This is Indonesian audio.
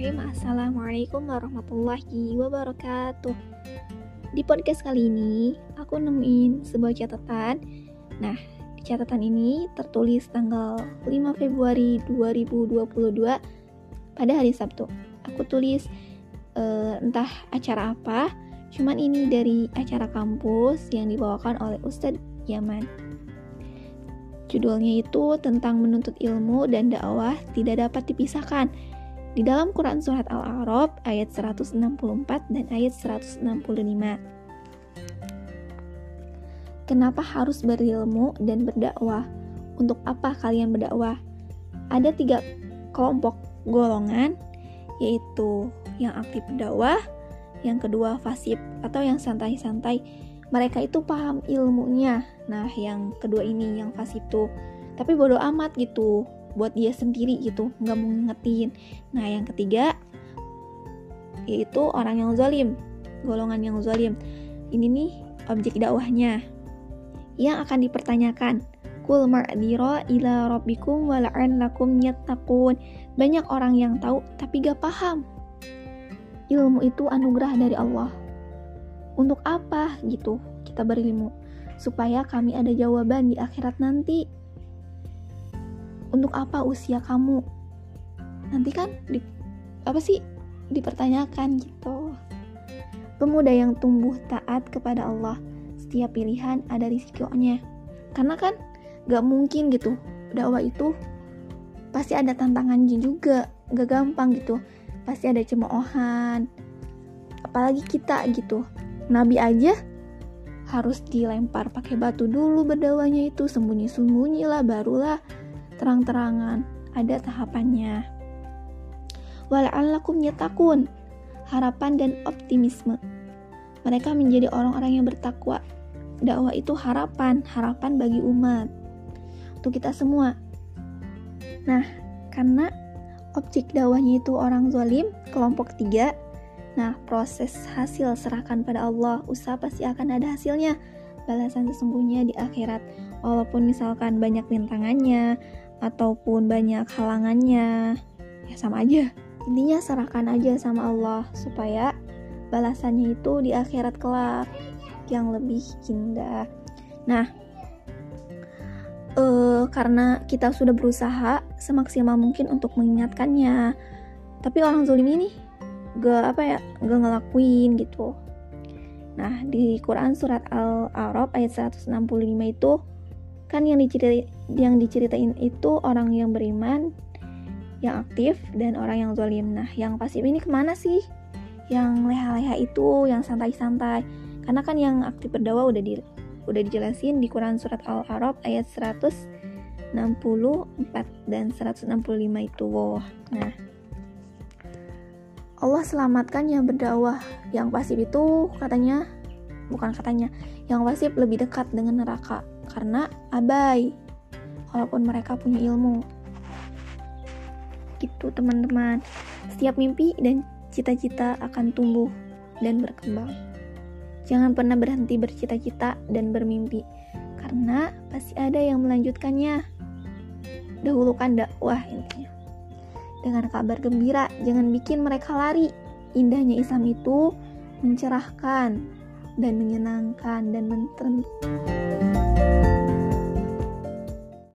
Bismillahirrahmanirrahim. Assalamualaikum warahmatullahi wabarakatuh. Di podcast kali ini Aku nemuin sebuah catatan. Nah, catatan ini tertulis tanggal 5 Februari 2022 Pada hari Sabtu. Aku tulis uh, entah acara apa Cuman ini dari acara kampus yang dibawakan oleh Ustadz Yaman. Judulnya itu tentang menuntut ilmu dan dakwah tidak dapat dipisahkan. Di dalam Quran Surat Al-A'raf ayat 164 dan ayat 165. Kenapa harus berilmu dan berdakwah? Untuk apa kalian berdakwah? Ada tiga kelompok golongan, yaitu yang aktif berdakwah, yang kedua fasib atau yang santai-santai mereka itu paham ilmunya nah yang kedua ini yang fasib tuh tapi bodoh amat gitu buat dia sendiri gitu nggak mau ngetin nah yang ketiga yaitu orang yang zalim golongan yang zalim. Ini nih objek dakwahnya yang akan dipertanyakan. Kul ma'dira ila rabbikum wala'an lakum yattaqun. Banyak orang yang tahu tapi gak paham. Ilmu itu anugerah dari Allah. Untuk apa gitu kita berilmu? Supaya kami ada jawaban di akhirat nanti. Untuk apa usia kamu? Nanti kan di, apa sih dipertanyakan gitu. Pemuda yang tumbuh taat kepada Allah, setiap pilihan ada risikonya. Karena kan gak mungkin gitu, dakwah itu pasti ada tantangannya juga, gak gampang gitu. Pasti ada cemoohan, apalagi kita gitu Nabi aja harus dilempar pakai batu dulu berdawanya itu sembunyi-sembunyi lah barulah terang-terangan ada tahapannya. Wala'allakum yatakun harapan dan optimisme. Mereka menjadi orang-orang yang bertakwa. Dakwah itu harapan harapan bagi umat. Untuk kita semua. Nah karena objek dakwahnya itu orang zalim kelompok tiga Nah, proses hasil serahkan pada Allah, usaha pasti akan ada hasilnya. Balasan sesungguhnya di akhirat. Walaupun misalkan banyak rintangannya ataupun banyak halangannya, ya sama aja. Intinya serahkan aja sama Allah supaya balasannya itu di akhirat kelak yang lebih indah. Nah, uh, karena kita sudah berusaha semaksimal mungkin untuk mengingatkannya, tapi orang zolim ini gak apa ya gak ngelakuin gitu nah di Quran surat Al-A'raf ayat 165 itu kan yang diceritain yang diceritain itu orang yang beriman yang aktif dan orang yang zalim. Nah yang pasif ini ke mana sih? Yang leha-leha itu yang santai-santai. Karena kan yang aktif berdakwah udah di udah dijelasin di Quran surat Al-A'raf ayat 164 dan 165 itu. Nah, Allah selamatkan yang berdakwah yang pasif itu katanya bukan katanya. Yang pasif lebih dekat dengan neraka. Karena abai. Walaupun mereka punya ilmu. Gitu teman-teman. Setiap mimpi dan cita-cita akan tumbuh dan berkembang. Jangan pernah berhenti bercita-cita dan bermimpi. Karena pasti ada yang melanjutkannya. Dahulukan dakwah intinya. Dengan kabar gembira, jangan bikin mereka lari. Indahnya Islam itu mencerahkan dan menyenangkan dan mententukan.